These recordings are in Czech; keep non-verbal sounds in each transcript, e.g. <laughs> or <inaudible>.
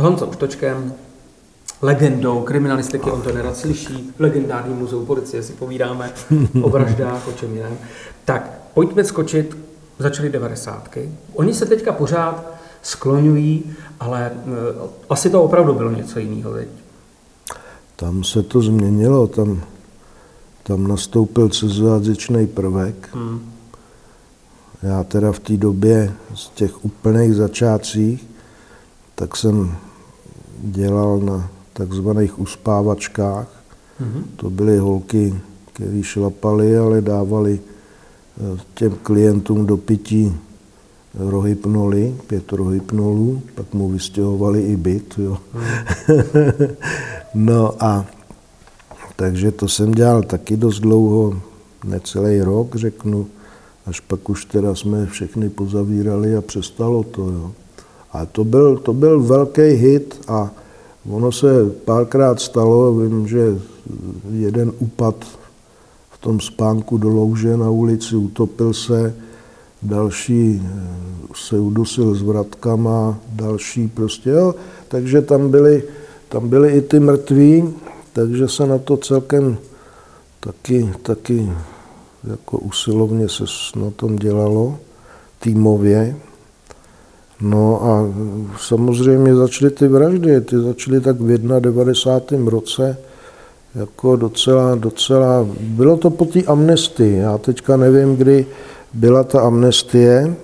Honzou Štočkem, legendou kriminalistiky, on to nerad slyší, legendární muzeu policie si povídáme o vraždách, o čem jiném. Tak pojďme skočit, začaly devadesátky. Oni se teďka pořád skloňují, ale uh, asi to opravdu bylo něco jiného, veď? Tam se to změnilo, tam, tam nastoupil cizojazyčný prvek. Hmm. Já teda v té době z těch úplných začátcích, tak jsem dělal na takzvaných uspávačkách. Mm-hmm. To byly holky, které šlapaly, ale dávali eh, těm klientům do pití rohypnoly, pět rohypnolů, pak mu vystěhovali i byt. Jo. Mm. <laughs> no a takže to jsem dělal taky dost dlouho, necelý rok, řeknu, až pak už teda jsme všechny pozavírali a přestalo to. Jo. A to byl, to byl velký hit a ono se párkrát stalo, vím, že jeden upad v tom spánku do louže na ulici, utopil se, další eh, se udusil s vratkama, další prostě, jo. Takže tam byly, tam byly i ty mrtví, takže se na to celkem taky, taky jako usilovně se na tom dělalo týmově. No a samozřejmě začaly ty vraždy, ty začaly tak v 91. roce, jako docela, docela, bylo to po té amnestii, já teďka nevím, kdy byla ta amnestie.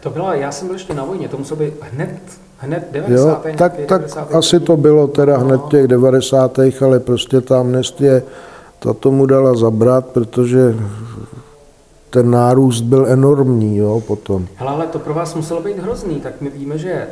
To byla, já jsem byl ještě na vojně, to muselo být hned, hned 90. Jo, tak, tak 90. asi to bylo teda no. hned těch 90. ale prostě ta amnestie, ta tomu dala zabrat, protože ten nárůst byl enormní jo, potom. Hele, ale to pro vás muselo být hrozný, tak my víme, že eh,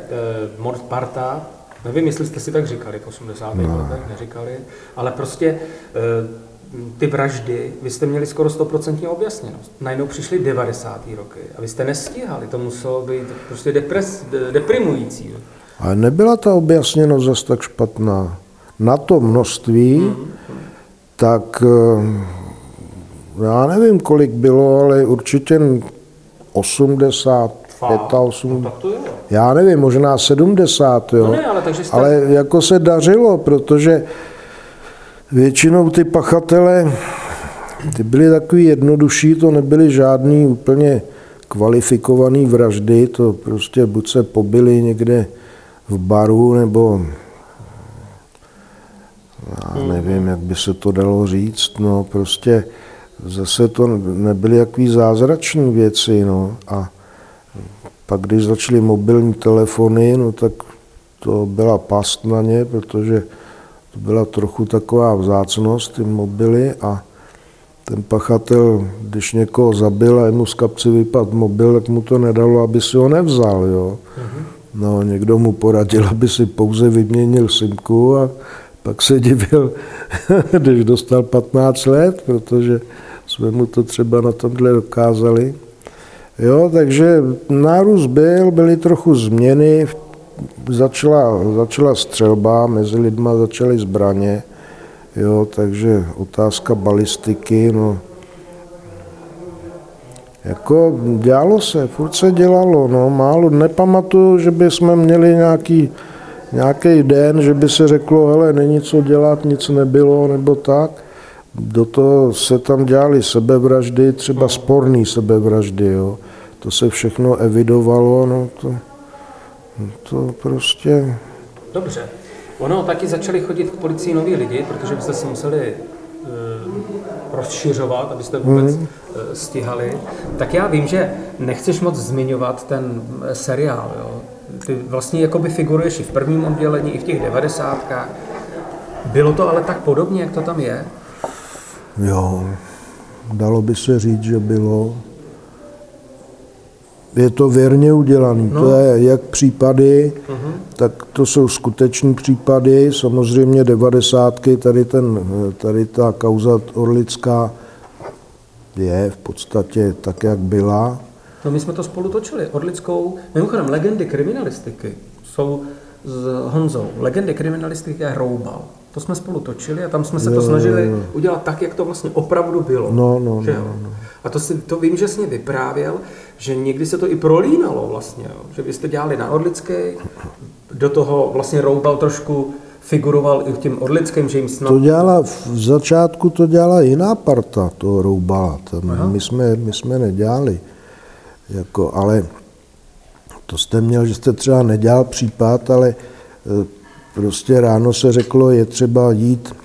Mord Parta, nevím, jestli jste si tak říkali v 80. No. letech, neříkali, ale prostě eh, ty vraždy, vy jste měli skoro 100% objasněnost. Najednou přišly 90. roky a vy jste nestíhali, to muselo být prostě depres, deprimující. Ale nebyla ta objasněnost zase tak špatná. Na to množství, mm-hmm. tak eh, já nevím, kolik bylo, ale určitě 80, 85, no, já nevím, možná 70, jo. No ne, ale, takže jste... ale jako se dařilo, protože Většinou ty pachatele, ty byly takový jednodušší, to nebyly žádný úplně kvalifikovaný vraždy, to prostě buď se pobili někde v baru, nebo já nevím, jak by se to dalo říct, no prostě zase to nebyly jaký zázrační věci, no a pak když začaly mobilní telefony, no tak to byla past na ně, protože to byla trochu taková vzácnost, ty mobily a ten pachatel, když někoho zabil a jemu z kapci vypadl mobil, tak mu to nedalo, aby si ho nevzal. Jo. Mhm. No, někdo mu poradil, aby si pouze vyměnil simku a pak se divil, <laughs> když dostal 15 let, protože jsme mu to třeba na tomhle dokázali. Jo, takže nárůst byl, byly trochu změny začala, začala střelba, mezi lidma začaly zbraně, jo, takže otázka balistiky, no, jako dělalo se, furt se dělalo, no, málo, nepamatuju, že by jsme měli nějaký, nějaký den, že by se řeklo, hele, není co dělat, nic nebylo, nebo tak. Do toho se tam dělali sebevraždy, třeba sporný sebevraždy, jo. To se všechno evidovalo, no to... To prostě... Dobře. Ono taky začali chodit k policii noví lidi, protože byste se museli uh, rozšiřovat, abyste vůbec mm. uh, stihali. Tak já vím, že nechceš moc zmiňovat ten eh, seriál. Jo? Ty vlastně jakoby figuruješ i v prvním oddělení, i v těch devadesátkách. Bylo to ale tak podobně, jak to tam je? Jo, dalo by se říct, že bylo je to věrně udělané. No. To je jak případy, uh-huh. tak to jsou skuteční případy. Samozřejmě devadesátky, tady, ten, tady ta kauza Orlická je v podstatě tak, jak byla. No my jsme to spolu točili. Orlickou, mimochodem, legendy kriminalistiky jsou s Honzou. Legendy kriminalistiky je Roubal. To jsme spolu točili a tam jsme se to snažili udělat tak, jak to vlastně opravdu bylo. No, no, no, no. A to, si, to vím, že jsi mě vyprávěl, že někdy se to i prolínalo vlastně, jo? že vy jste dělali na Orlické, do toho vlastně Roubal trošku figuroval i v tím Orlickém, že jim snad... To dělala, v začátku to dělala jiná parta, toho Roubala. Tam my, jsme, my jsme nedělali. Jako, ale to jste měl, že jste třeba nedělal případ, ale e, prostě ráno se řeklo, je třeba jít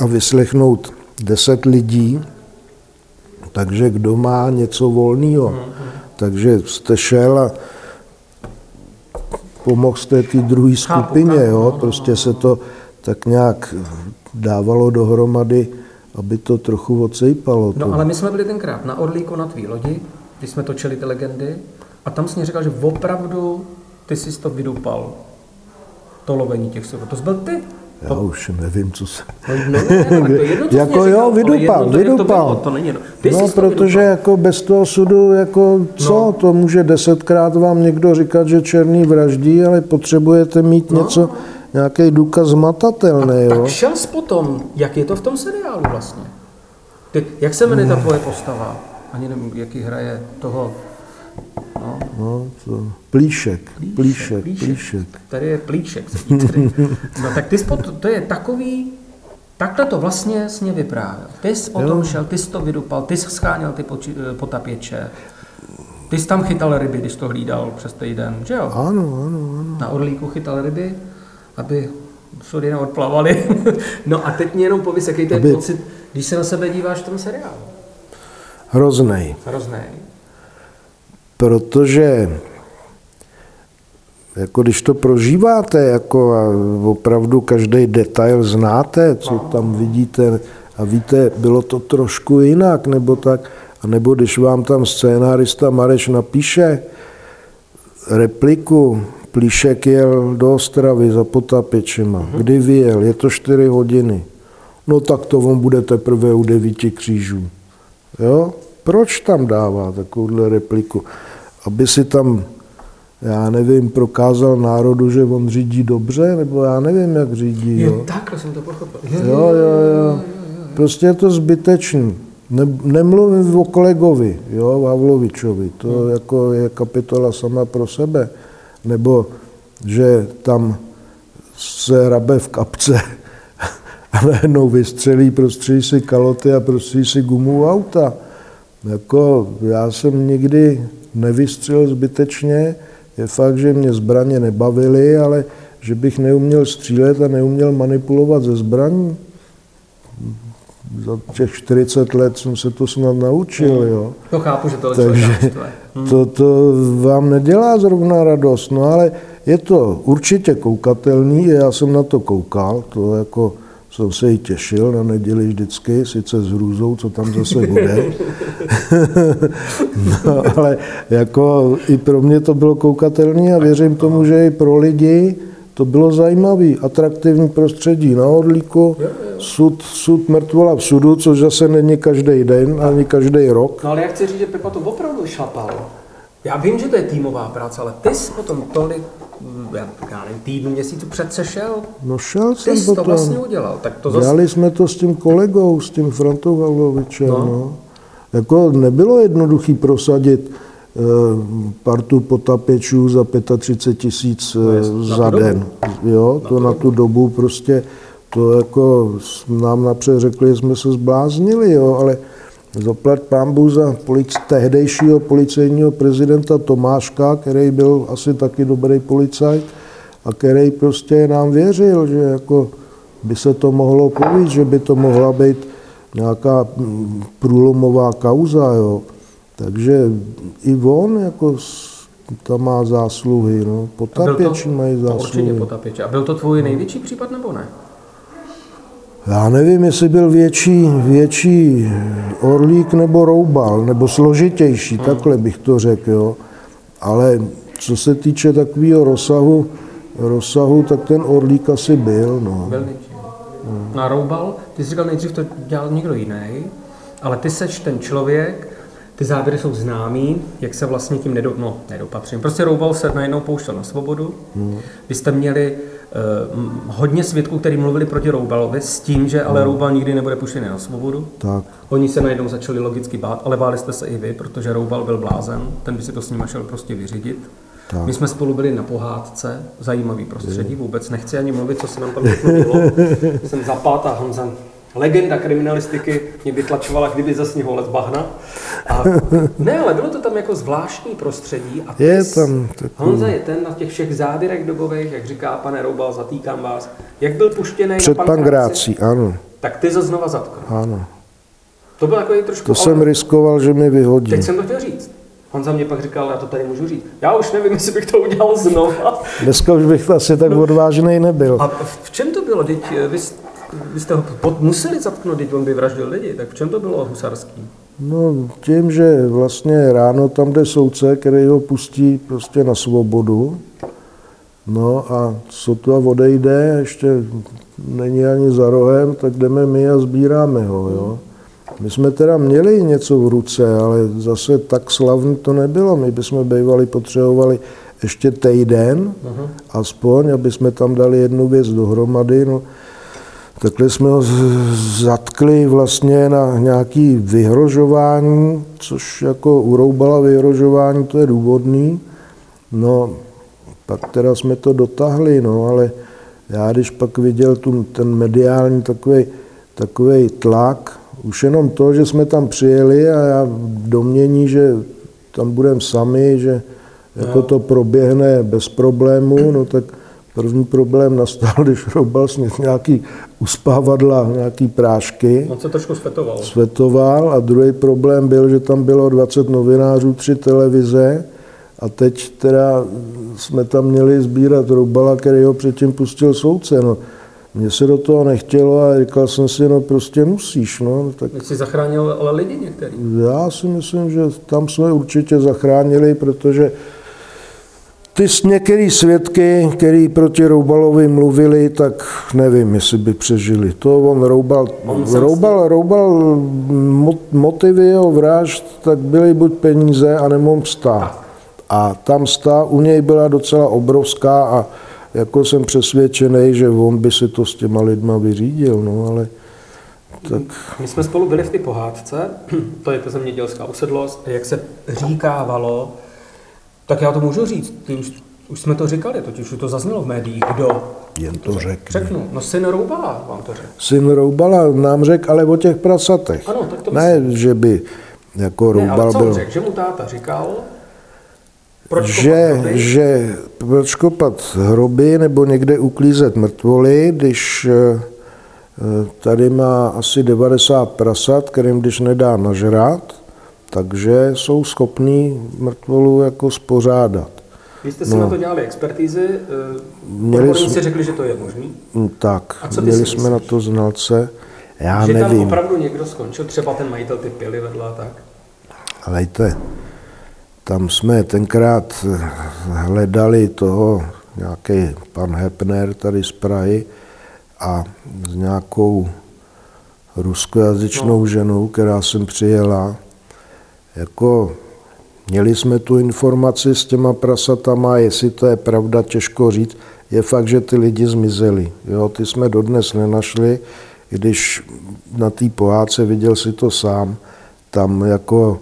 a vyslechnout deset lidí, takže kdo má něco volného. Takže jste šel a pomohl jste té druhé skupině, jo? Prostě se to tak nějak dávalo dohromady, aby to trochu odsejpalo. No ale my jsme byli tenkrát na Orlíku na tvý lodi, když jsme točili ty legendy a tam jsi říkal, že opravdu ty jsi to vydupal, to lovení těch sudů. To byl ty? Já to... už nevím, co se... No, no, ne, ne, to <laughs> jedno, co jako jo, vydupal, jedno, vydupal. To, bylo, to není no. Ty no, protože vydupal. jako bez toho sudu, jako co, no. to může desetkrát vám někdo říkat, že černý vraždí, ale potřebujete mít no. něco, nějaký důkaz zmatatelný, A jo. tak šel potom, jak je to v tom seriálu vlastně? Ty, jak se jmenuje ta tvoje postava? Ani nevím, jaký hraje toho No, no to, plíšek, plíšek, plíšek, plíšek. plíšek. Tady je plíšek. Tady. No tak ty spod, to je takový, takhle to vlastně s mě vyprávěl. Ty jsi potom jo. šel, ty jsi to vydupal, ty jsi scháněl ty poči, eh, potapěče, ty jsi tam chytal ryby, když to hlídal přes týden, že jo? Ano, ano, ano. Na Orlíku chytal ryby, aby sudy neodplavaly. <laughs> no a teď mě jenom pověs, jaký to je aby... pocit, když se na sebe díváš v tom seriálu. Hroznej. Hroznej protože jako když to prožíváte, jako a opravdu každý detail znáte, co tam vidíte a víte, bylo to trošku jinak, nebo tak, a nebo když vám tam scénárista Mareš napíše repliku, Plíšek jel do Ostravy za potapěčema. Mhm. Kdy vyjel? Je to 4 hodiny. No tak to on bude teprve u devíti křížů. Jo? Proč tam dává takovouhle repliku? aby si tam, já nevím, prokázal národu, že on řídí dobře, nebo já nevím, jak řídí. Jo, tak, jsem to pochopil. Jo, jo, jo. jo. Prostě je to zbytečný. Ne, nemluvím o kolegovi, jo, Vavlovičovi, to hmm. jako je kapitola sama pro sebe. Nebo, že tam se rabe v kapce <laughs> a najednou vystřelí, prostředí si kaloty a prostředí si gumu auta. Jako, já jsem nikdy nevystřelil zbytečně. Je fakt, že mě zbraně nebavily, ale že bych neuměl střílet a neuměl manipulovat ze zbraní. Za těch 40 let jsem se to snad naučil, jo. To chápu, že to Takže hmm. to, to vám nedělá zrovna radost, no ale je to určitě koukatelný, já jsem na to koukal, to jako jsem se jí těšil na neděli vždycky, sice s hrůzou, co tam zase bude. <laughs> no, ale jako i pro mě to bylo koukatelné a věřím tomu, že i pro lidi to bylo zajímavé, atraktivní prostředí na Orlíku, sud, sud mrtvola v sudu, což zase není každý den, ani každý rok. No ale já chci říct, že Pepa to opravdu šlapal. Já vím, že to je týmová práce, ale ty jsi potom tolik já, já nevím, týdnu, měsíců před se šel. No šel jsem Ty potom. to vlastně udělal. Tak to zase... Dělali jsme to s tím kolegou, s tím Frantou Havlovičem. No. No. Jako nebylo jednoduchý prosadit uh, partu potapěčů za 35 tisíc uh, za den. Jo, na to na tu dobu prostě to jako nám napřed řekli, že jsme se zbláznili, jo, ale Zaplat pámbu za polic, tehdejšího policejního prezidenta Tomáška, který byl asi taky dobrý policajt a který prostě nám věřil, že jako by se to mohlo povíct, že by to mohla být nějaká mm, průlomová kauza. Jo. Takže i on jako tam má zásluhy, no. Potapěči mají zásluhy. No určitě potapěči. A byl to tvůj největší případ nebo ne? Já nevím, jestli byl větší, větší orlík nebo roubal, nebo složitější, hmm. takhle bych to řekl, jo. Ale co se týče takového rozsahu, rozsahu, tak ten orlík asi byl, no. Byl větší. Hmm. Na roubal, ty jsi říkal nejdřív to dělal někdo jiný, ale ty seš ten člověk, ty záběry jsou známý, jak se vlastně tím nedo, no, nedopatřím. Prostě roubal se najednou pouštěl na svobodu. Hmm. Vy jste měli hodně svědků, kteří mluvili proti Roubalovi s tím, že ale hmm. Roubal nikdy nebude puštěný na svobodu. Tak. Oni se najednou začali logicky bát, ale báli jste se i vy, protože Roubal byl blázen, ten by si to s ním šel prostě vyřídit. Tak. My jsme spolu byli na pohádce, zajímavý prostředí, vůbec nechci ani mluvit, co se nám tam bylo. <laughs> jsem zapát a Honza legenda kriminalistiky mě vytlačovala, kdyby zasněhoval z bahna. A, <laughs> ne, ale bylo to tam jako zvláštní prostředí. A je tam takový... Honza je ten na těch všech závěrech dobových, jak říká pane Roubal, zatýkám vás. Jak byl puštěný Před na pankrácí, ano. Tak ty to znova zatkl. Ano. To byl takový trošku... To jsem riskoval, že mi vyhodí. Teď jsem to chtěl říct. Honza mě pak říkal, já to tady můžu říct. Já už nevím, jestli bych to udělal znova. Dneska už bych asi tak no. odvážný nebyl. A v čem to bylo? Teď eh, vy, vy jste ho pod, museli zatknout, teď on by vraždil lidi. Tak v čem to bylo husarský? No tím, že vlastně ráno tam jde soudce, který ho pustí prostě na svobodu. No a co to odejde, ještě není ani za rohem, tak jdeme my a sbíráme ho. Jo. My jsme teda měli něco v ruce, ale zase tak slavný to nebylo. My bychom bývali potřebovali ještě týden, uh-huh. aspoň, aby jsme tam dali jednu věc dohromady. No, takhle jsme ho zatkli vlastně na nějaký vyhrožování, což jako uroubala vyhrožování, to je důvodný. No, pak teda jsme to dotáhli, no, ale já když pak viděl tu, ten mediální takový takový tlak, už jenom to, že jsme tam přijeli a já domění, že tam budeme sami, že jako to proběhne bez problému, no tak první problém nastal, <laughs> když roubal snět nějaký uspávadla, nějaký prášky. On se trošku svetoval. Svetoval a druhý problém byl, že tam bylo 20 novinářů, tři televize a teď teda jsme tam měli sbírat roubala, který ho předtím pustil soudce. No mně se do toho nechtělo a říkal jsem si, no prostě musíš. No, tak... Jsi zachránil ale lidi některý. Já si myslím, že tam jsme určitě zachránili, protože ty některý svědky, který proti Roubalovi mluvili, tak nevím, jestli by přežili. To on Roubal, on Roubal, Roubal motivy jeho vražd, tak byly buď peníze, anebo msta. A tam msta u něj byla docela obrovská a jako jsem přesvědčený, že on by si to s těma lidma vyřídil, no ale tak... My jsme spolu byli v té pohádce, <clears throat> to je ta zemědělská usedlost, jak se říkávalo, tak já to můžu říct, ty už, už jsme to říkali, totiž už to zaznělo v médiích, kdo? Jen to řekl. Řeknu, no syn Roubala vám to řekl. Syn Roubala nám řekl, ale o těch prasatech. Ano, tak to Ne, že by jako Roubal ne, ale co byl... Řekl, že mu táta říkal, proč že, že proč kopat hroby nebo někde uklízet mrtvoly, když eh, tady má asi 90 prasat, kterým když nedá nažrat, takže jsou schopní mrtvolu jako spořádat. Vy jste si no. na to dělali expertízy, eh, měli jsme, si řekli, že to je možný? Mm, tak, A co měli jsme na to znalce, já že nevím. tam opravdu někdo skončil, třeba ten majitel ty pily vedla tak? Lejte, tam jsme tenkrát hledali toho, nějaký pan Hepner tady z Prahy a s nějakou ruskojazyčnou no. ženou, která sem přijela. Jako měli jsme tu informaci s těma prasatama, jestli to je pravda, těžko říct. Je fakt, že ty lidi zmizeli. Jo, ty jsme dodnes nenašli, když na té pohádce viděl si to sám, tam jako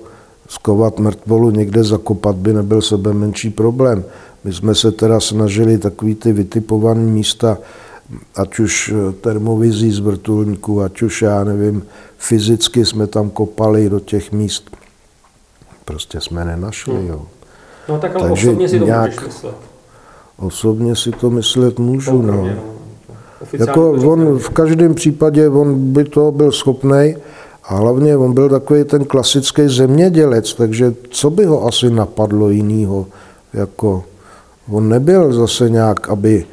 skovat mrtvolu někde zakopat by nebyl sebe menší problém. My jsme se teda snažili takový ty vytipované místa, ať už termovizí z vrtulníků, ať už já nevím, fyzicky jsme tam kopali do těch míst. Prostě jsme nenašli, hmm. jo. No tak ale Takže osobně si to nějak, můžeš myslet. Osobně si to myslet můžu, no. no. Jako on v každém případě on by to byl schopný, a hlavně on byl takový ten klasický zemědělec, takže co by ho asi napadlo jinýho? Jako, on nebyl zase nějak, aby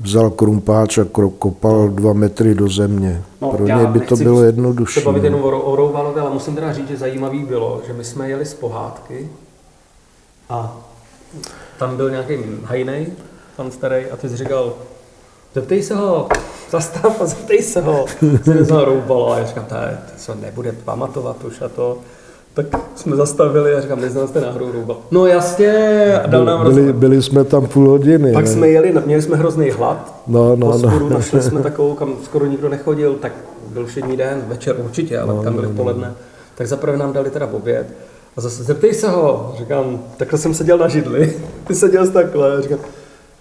vzal krumpáč a kopal dva metry do země. No, Pro něj by to bylo jednodušší. Se bavit jenom o, o Rouvalovi, ale musím teda říct, že zajímavý bylo, že my jsme jeli z pohádky a tam byl nějaký hajnej, pan starý, a ty jsi říkal, zeptej se ho, zastav a zeptej se ho. <laughs> Se neznal roubalo a já říkám, to se nebude pamatovat už a to. Tak jsme zastavili a říkám, neznal jste náhodou roubal. No jasně, a dal nám byli, byli jsme tam půl hodiny. Pak ne? jsme jeli, měli jsme hrozný hlad. No, no, Poskoru, no. <laughs> našli jsme takovou, kam skoro nikdo nechodil, tak byl všední den, večer určitě, ale no, tam byli no, v no. poledne. Tak zaprvé nám dali teda oběd A zase zeptej se ho. Říkám, takhle jsem seděl na židli. <laughs> Ty seděl jsi takhle. Říkám,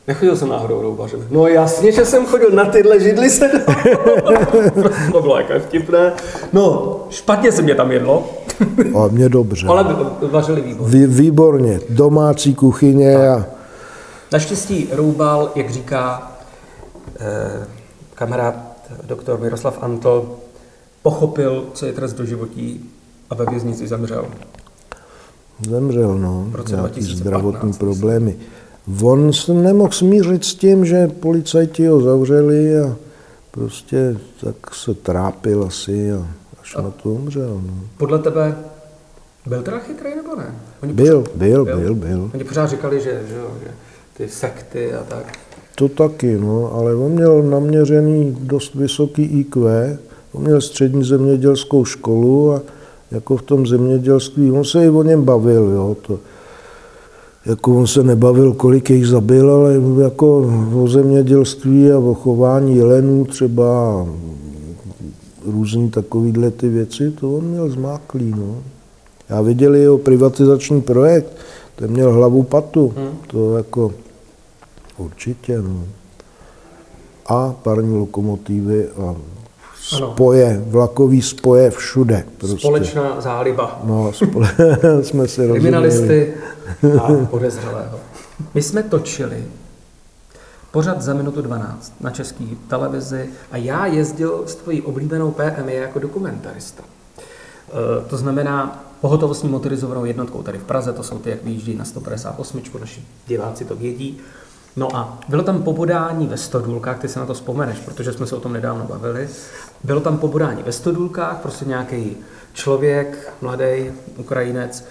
Nechodil jsem náhodou roubařem. No jasně, že jsem chodil na tyhle židli se <laughs> To bylo jako vtipné. No, špatně se mě tam jedlo. A mě dobře. Ale vařili výborně. Vý, výborně. Domácí kuchyně a... Naštěstí roubal, jak říká eh, kamarád doktor Miroslav Antl, pochopil, co je trest do životí a ve věznici zemřel. Zemřel, no. V roce Nějaký zdravotní problémy. On se nemohl smířit s tím, že policajti ho zavřeli a prostě tak se trápil asi a až a na to umřel. No. Podle tebe byl teda chytrý nebo ne? Oni byl, pořád, byl, byl, byl, byl. Oni pořád říkali, že, že, že ty sekty a tak. To taky, no, ale on měl naměřený dost vysoký IQ, on měl střední zemědělskou školu a jako v tom zemědělství, on se i o něm bavil, jo, to, jako on se nebavil, kolik jich zabil, ale jako o zemědělství a o chování jelenů třeba různý takovýhle ty věci, to on měl zmáklý. No. Já viděl jeho privatizační projekt, ten měl hlavu patu, hmm. to jako určitě. No. A parní lokomotivy a spoje, ano. vlakový spoje všude. Prostě. Společná záliba. No, spole... <laughs> jsme si Kriminalisty a podezřelého. My jsme točili pořád za minutu 12 na české televizi a já jezdil s tvojí oblíbenou PMI jako dokumentarista. E, to znamená pohotovostní motorizovanou jednotkou tady v Praze, to jsou ty, jak vyjíždí na 158, naši diváci to vědí. No a bylo tam pobodání ve stodůlkách, ty se na to vzpomeneš, protože jsme se o tom nedávno bavili. Bylo tam pobodání ve stodůlkách, prostě nějaký člověk, mladý Ukrajinec,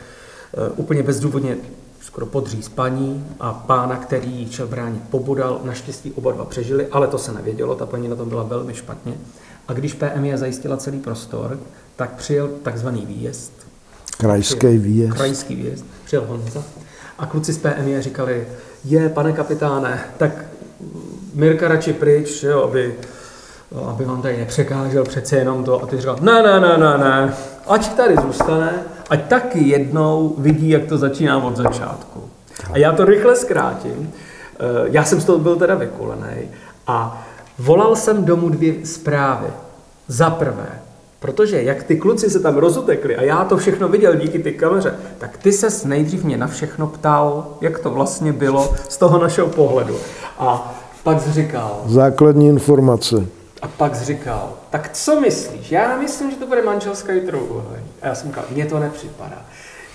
eh, úplně bezdůvodně skoro podříz paní a pána, který šel bránit, pobodal. Naštěstí oba dva přežili, ale to se nevědělo, ta paní na tom byla velmi špatně. A když PMI zajistila celý prostor, tak přijel takzvaný výjezd. Krajský výjezd. Krajský výjezd. Přijel Honza. A kluci z PMI říkali, je, pane kapitáne, tak Mirka radši pryč, jo, aby, aby vám tady nepřekážel přece jenom to. A ty říkal, ne, ne, ne, ne, ne, ať tady zůstane, ať taky jednou vidí, jak to začíná od začátku. A já to rychle zkrátím. Eh, já jsem z toho byl teda vykulený a volal jsem domů dvě zprávy. Za prvé, Protože jak ty kluci se tam rozutekli a já to všechno viděl díky ty kameře, tak ty ses nejdřív mě na všechno ptal, jak to vlastně bylo z toho našeho pohledu. A pak jsi říkal... Základní informace. A pak jsi říkal, tak co myslíš? Já myslím, že to bude manželská trouhelník. A já jsem říkal, mně to nepřipadá.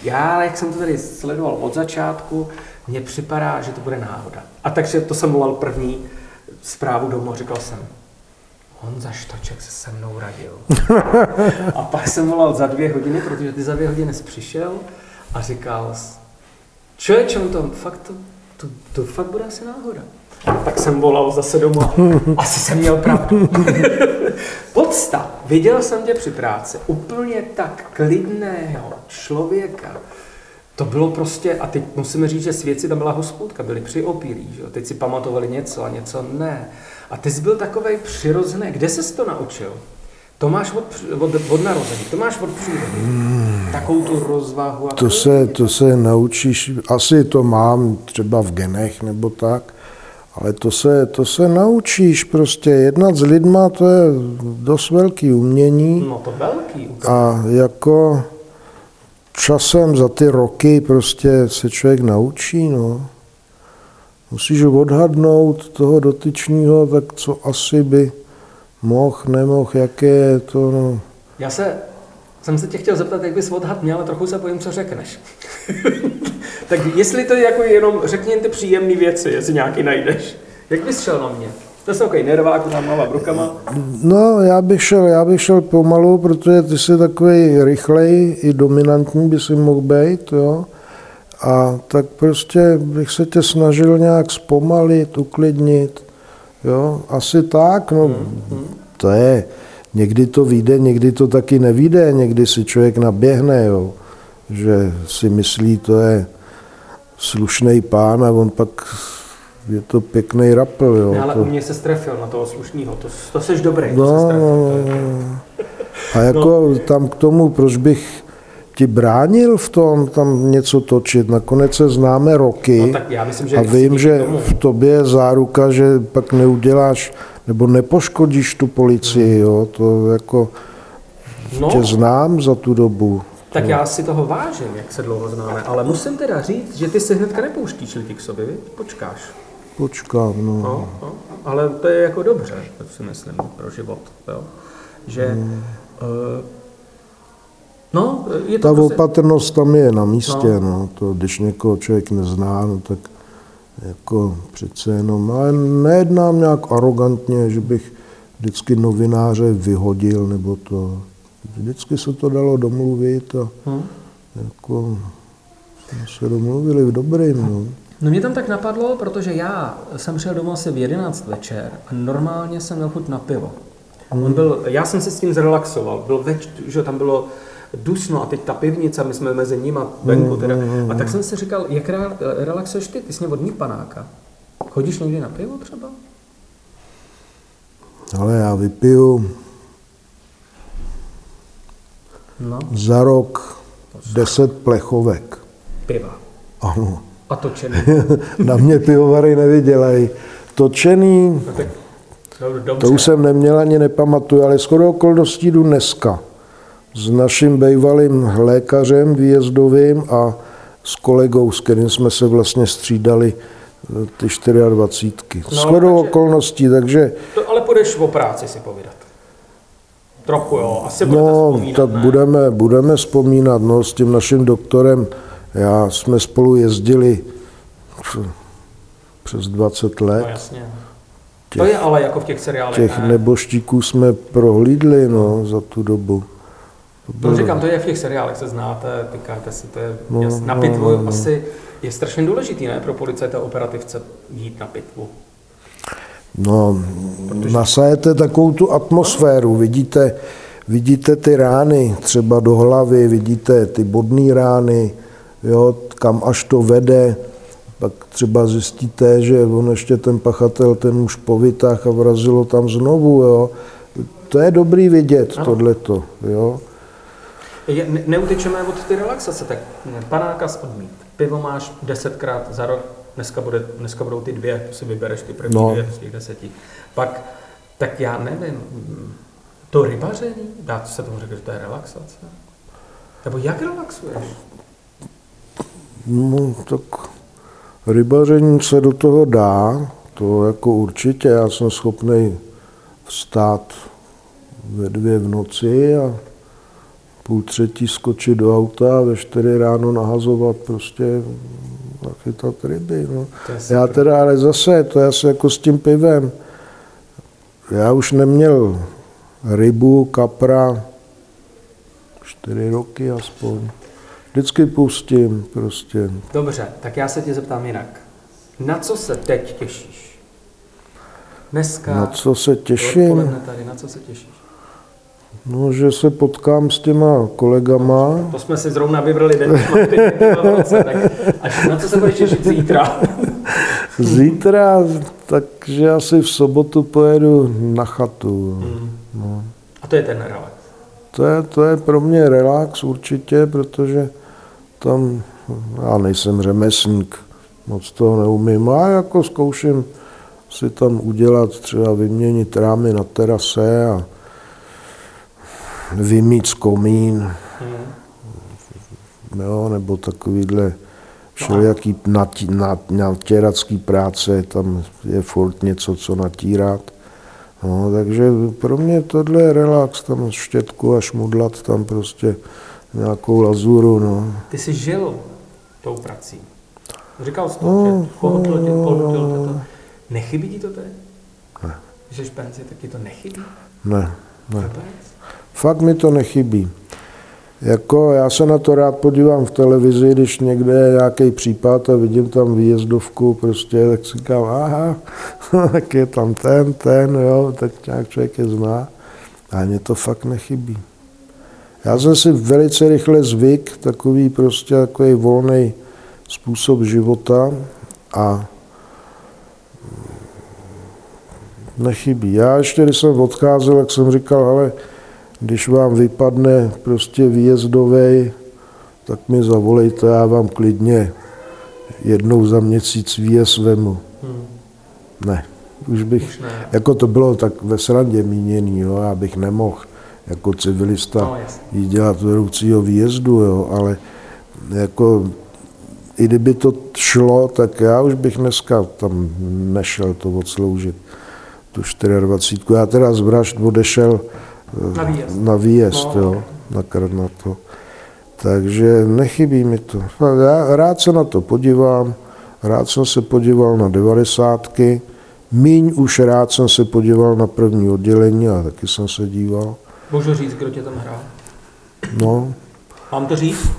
Já, jak jsem to tady sledoval od začátku, mně připadá, že to bude náhoda. A takže to jsem volal první zprávu domů, říkal jsem, Honza Štoček se se mnou radil. <laughs> a pak jsem volal za dvě hodiny, protože ty za dvě hodiny přišel a říkal, člověče, on to fakt, to, to, to fakt bude asi náhoda. Tak jsem volal zase doma. Asi jsem měl pravdu. <laughs> Podsta. Viděl jsem tě při práci. Úplně tak klidného člověka. To bylo prostě, a teď musíme říct, že svědci tam byla hospůdka, byli při opilí, že? teď si pamatovali něco a něco ne. A ty jsi byl takový přirozený. Kde jsi to naučil? To máš od, od, od narození, to máš od přírody. Hmm. Takovou tu rozvahu. A to, se, to se naučíš, asi to mám třeba v genech nebo tak, ale to se, to se naučíš prostě. Jednat s lidma, to je dost velký umění. No to velký. A jako časem za ty roky prostě se člověk naučí, no musíš odhadnout toho dotyčního, tak co asi by mohl, nemohl, jaké je to. No. Já se, jsem se tě chtěl zeptat, jak bys odhad měl, ale trochu se bojím, co řekneš. <laughs> tak jestli to je jako jenom řekni ty příjemné věci, jestli nějaký najdeš. Jak bys šel na mě? To jsem takový nervák, tam mávám rukama. No, já bych šel, já bych šel pomalu, protože ty jsi takový rychlej, i dominantní by si mohl být, jo. A tak prostě bych se tě snažil nějak zpomalit, uklidnit. Jo, asi tak, no, mm-hmm. to je, někdy to vyjde, někdy to taky nevíde, někdy si člověk naběhne, jo, že si myslí, to je slušný pán a on pak je to pěkný rapl, jo. Ne, ale to... u mě se strefil na toho slušného, to, to jsi dobrý. No, no, no, no. A jako no. tam k tomu, proč bych ti bránil v tom tam něco točit. Nakonec se známe roky No, tak já myslím, že a vím, že v tobě je záruka, že pak neuděláš nebo nepoškodíš tu policii. Jo? To jako No, tě znám za tu dobu. tak já si toho vážím, jak se dlouho známe, ale musím teda říct, že ty si hnedka nepouštíš lidi k sobě, počkáš. Počkám, no. No, no, ale to je jako dobře, to si myslím, pro život. Jo? Že, hmm. uh, no, je to Ta prostě, opatrnost tam je na místě, no. no. To, když někoho člověk nezná, no, tak jako přece jenom, ale nejednám nějak arrogantně, že bych vždycky novináře vyhodil, nebo to, vždycky se to dalo domluvit a hm. jako jsme se domluvili v dobrým, no. No mě tam tak napadlo, protože já jsem přijel domů asi v 11 večer a normálně jsem měl chuť na pivo. On byl, já jsem se s tím zrelaxoval, byl več, že tam bylo dusno a teď ta pivnice, my jsme mezi nimi venku teda. A tak jsem si říkal, jak re- relaxuješ ty, ty jsi vodní panáka. Chodíš někdy na pivo třeba? Ale já vypiju No, za rok deset plechovek. piva. Ano. A točený. <laughs> Na mě pivovary nevydělají. Točený, No tak, no, to už jsem neměl ani nepamatuju, ale skoro okolností jdu dneska. S naším bývalým lékařem výjezdovým a s kolegou, s kterým jsme se vlastně střídali eh, ty 24. No, takže- okolností, takže To, ale půjdeš o práci si povídat. Trochu jo, asi budete no, vzpomínat, tak ne? budeme, budeme vzpomínat, no, s tím naším doktorem, já jsme spolu jezdili přes 20 let. No jasně. To je ale jako v těch seriálech, Těch ne? neboštíků jsme prohlídli no, za tu dobu. No bylo- říkám, to je v těch seriálech, se znáte, tykáte si, to je No, no, na no, pitvu no, no. asi je strašně důležitý, ne, pro policajta operativce jít na pitvu. No, nasajete takovou tu atmosféru, vidíte, vidíte ty rány třeba do hlavy, vidíte ty bodné rány, jo, kam až to vede, pak třeba zjistíte, že on ještě ten pachatel ten muž povytáh a vrazilo tam znovu, jo. To je dobrý vidět, tohleto, jo. Je, ne, neutečeme od ty relaxace, tak panáka odmít. Pivo máš desetkrát za rok, dneska, bude, dneska budou ty dvě, si vybereš ty první No. dvě z těch deseti. Pak, tak já nevím, to rybaření, dá se tomu říkat, že to je relaxace? Nebo jak relaxuješ? No, tak rybaření se do toho dá, to jako určitě. Já jsem schopný vstát ve dvě v noci a půl třetí skočit do auta a ve čtyři ráno nahazovat prostě a chytat ryby. No. Já teda, ale zase, to je asi jako s tím pivem. Já už neměl rybu, kapra, čtyři roky aspoň. Vždycky pustím prostě. Dobře, tak já se tě zeptám jinak. Na co se teď těšíš? Dneska, Na co se těším? tady, na co se těšíš? No, že se potkám s těma kolegama. To jsme si zrovna vybrali den, tak až na co se budeš těšit zítra? Zítra, takže asi v sobotu pojedu na chatu. No. A to je ten relax. To, je, to je pro mě relax určitě, protože tam, já nejsem řemeslník, moc toho neumím, a jako zkouším si tam udělat, třeba vyměnit rámy na terase a vymít komín, jo, nebo takovýhle všelijaký natí, nat, natěracký práce, tam je furt něco, co natírat. No, takže pro mě tohle je relax, tam štětku a šmudlat tam prostě nějakou lazuru, no. Ty jsi žil tou prací. Říkal jsi to, No, že tě, no, no, tě to. Nechybí ti to teď? Ne. Že jsi penzi, tak ti to nechybí? Ne, ne. Vůbec? Fakt mi to nechybí. Jako já se na to rád podívám v televizi, když někde je nějaký případ a vidím tam výjezdovku, prostě, tak si říkám, aha, <laughs> tak je tam ten, ten, jo, tak nějak člověk je zná. A mně to fakt nechybí. Já jsem si velice rychle zvyk, takový prostě takový volný způsob života a nechybí. Já ještě, když jsem odcházel, jak jsem říkal, ale když vám vypadne prostě výjezdový tak mi zavolejte, já vám klidně jednou za měsíc výjezd vemu. Hmm. Ne, už bych, už ne. jako to bylo tak ve srandě míněný, jo, já bych nemohl jako civilista no, jít dělat vedoucího výjezdu, jo, ale jako i kdyby to šlo, tak já už bych dneska tam nešel to odsloužit, tu 24. Já teda z Vražd odešel na výjezd, na výjezd no. jo, na Karnato. Takže nechybí mi to. Já rád se na to podívám, rád jsem se podíval na devadesátky, míň už rád jsem se podíval na první oddělení a taky jsem se díval. Můžu říct, kdo tě tam hrál? No. Mám to říct?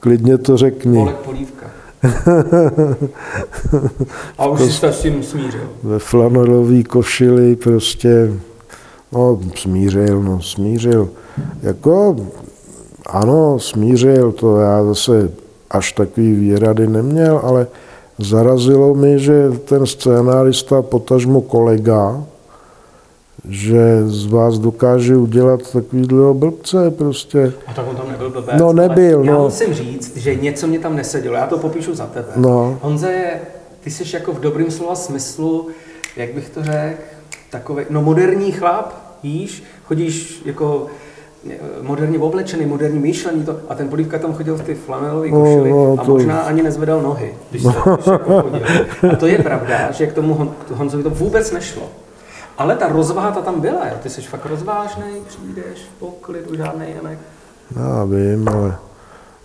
Klidně to řekni. Olek Polívka. <laughs> a už jsi se s tím smířil. Ve flanelový košili prostě, no smířil, no smířil. Jako, ano, smířil, to já zase až takový výrady neměl, ale zarazilo mi, že ten scénárista, potažmo kolega, že z vás dokáže udělat takovýhle blbce prostě. A tak on tam nebyl blbec. No nebyl, no. Já musím říct, že něco mě tam nesedělo, já to popíšu za tebe. No. Honza je, ty jsi jako v dobrým slova smyslu, jak bych to řekl, takový, no moderní chlap, víš, chodíš jako eh, moderně oblečený, moderní myšlení to, a ten polívka tam chodil v ty flanelové no, košily no, no, a to... možná ani nezvedal nohy, když, se, když jako chodil. A to je pravda, že k tomu Hon, Honzovi to vůbec nešlo. Ale ta rozvaha ta tam byla, jo? ty jsi fakt rozvážný, přijdeš v poklidu, žádný Janek. Já vím, ale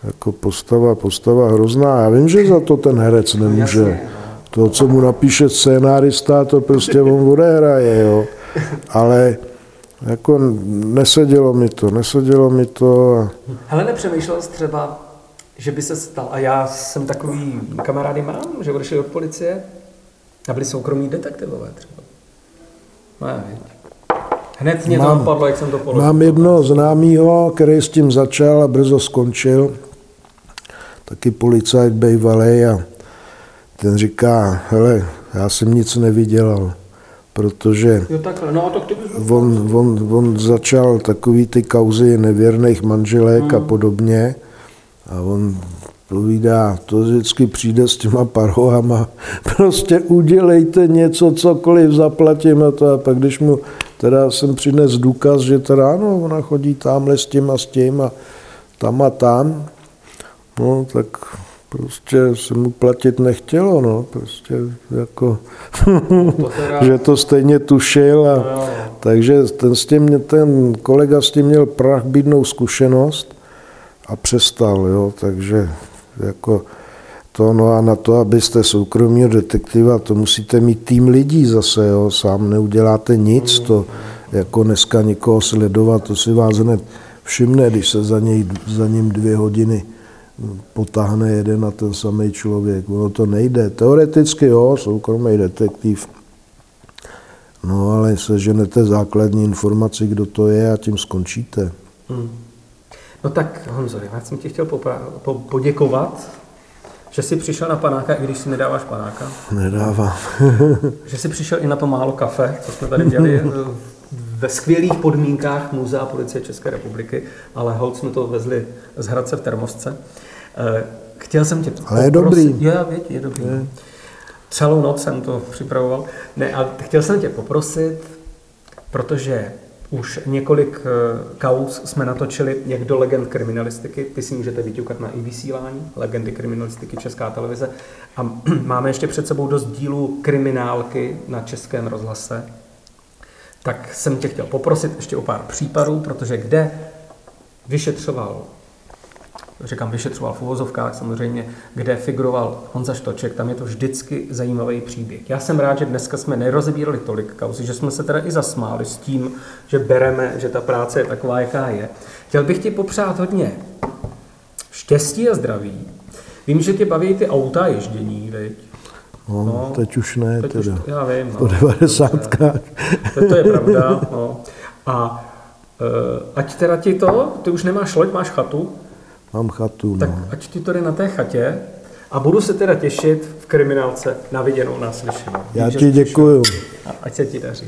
jako postava, postava hrozná. Já vím, že za to ten herec no nemůže. Jasně, no. To, co mu napíše scénárista, to prostě on odehraje, jo. Ale jako nesedělo mi to, nesedělo mi to. Hele, nepřemýšlel jsi třeba, že by se stal, a já jsem takový kamarády mám, že odešli od policie a byli soukromí detektivové třeba. Ne, Hned mě mám, to napadlo, jak jsem to položil. Mám jednoho známého, který s tím začal a brzo skončil. Taky policajt bývalý a ten říká, hele, já jsem nic nevydělal, protože jo, takhle. No, tak on, on, on začal takový ty kauzy nevěrných manželek hmm. a podobně a on povídá, to vždycky přijde s těma parohama, <laughs> prostě udělejte něco, cokoliv zaplatím a to a pak když mu teda jsem přines důkaz, že teda ano, ona chodí tamhle s tím a s tím a tam a tam, no tak prostě se mu platit nechtělo, no, prostě jako, to teda... <laughs> že to stejně tušil a no, takže ten, s tím, ten kolega s tím měl prach bídnou zkušenost a přestal, jo, takže jako to, no a na to, abyste soukromý detektiva, to musíte mít tým lidí zase, jo, sám neuděláte nic, to jako dneska někoho sledovat, to si vás hned všimne, když se za, něj, za ním dvě hodiny potáhne jeden a ten samý člověk. Ono to nejde. Teoreticky jo, soukromý detektiv, no ale seženete základní informaci, kdo to je a tím skončíte. Hmm. No tak Honzo, já jsem ti chtěl popra- po- poděkovat, že jsi přišel na panáka, i když si nedáváš panáka. Nedávám. <laughs> že jsi přišel i na to málo kafe, co jsme tady dělali <laughs> ve skvělých podmínkách Muzea policie České republiky, ale hold jsme to vezli z Hradce v termosce. Eh, chtěl jsem tě Ale je dobrý. Já věď, je dobrý. Je. Celou noc jsem to připravoval. Ne, ale chtěl jsem tě poprosit, protože už několik eh, kauz jsme natočili jak do legend kriminalistiky, ty si můžete vyťukat na i vysílání, legendy kriminalistiky Česká televize. A <clears throat> máme ještě před sebou dost dílů kriminálky na Českém rozhlase. Tak jsem tě chtěl poprosit ještě o pár případů, protože kde vyšetřoval říkám, vyšetřoval v uvozovkách samozřejmě, kde figuroval Honza Štoček, tam je to vždycky zajímavý příběh. Já jsem rád, že dneska jsme nerozebírali tolik kauzy, že jsme se teda i zasmáli s tím, že bereme, že ta práce je taková, jaká je. Chtěl bych ti popřát hodně štěstí a zdraví. Vím, že tě baví ty auta a ježdění, veď? No, no, teď už ne, teď teda. Už, já vím. No, po devadesátkách. To, to je pravda, no. A uh, ať teda ti to, ty už nemáš loď, máš chatu, Mám chatu. Tak no. ať ti to jde na té chatě a budu se teda těšit v kriminálce na viděnou, naslyšenou. Já ti děkuju. A ať se ti daří.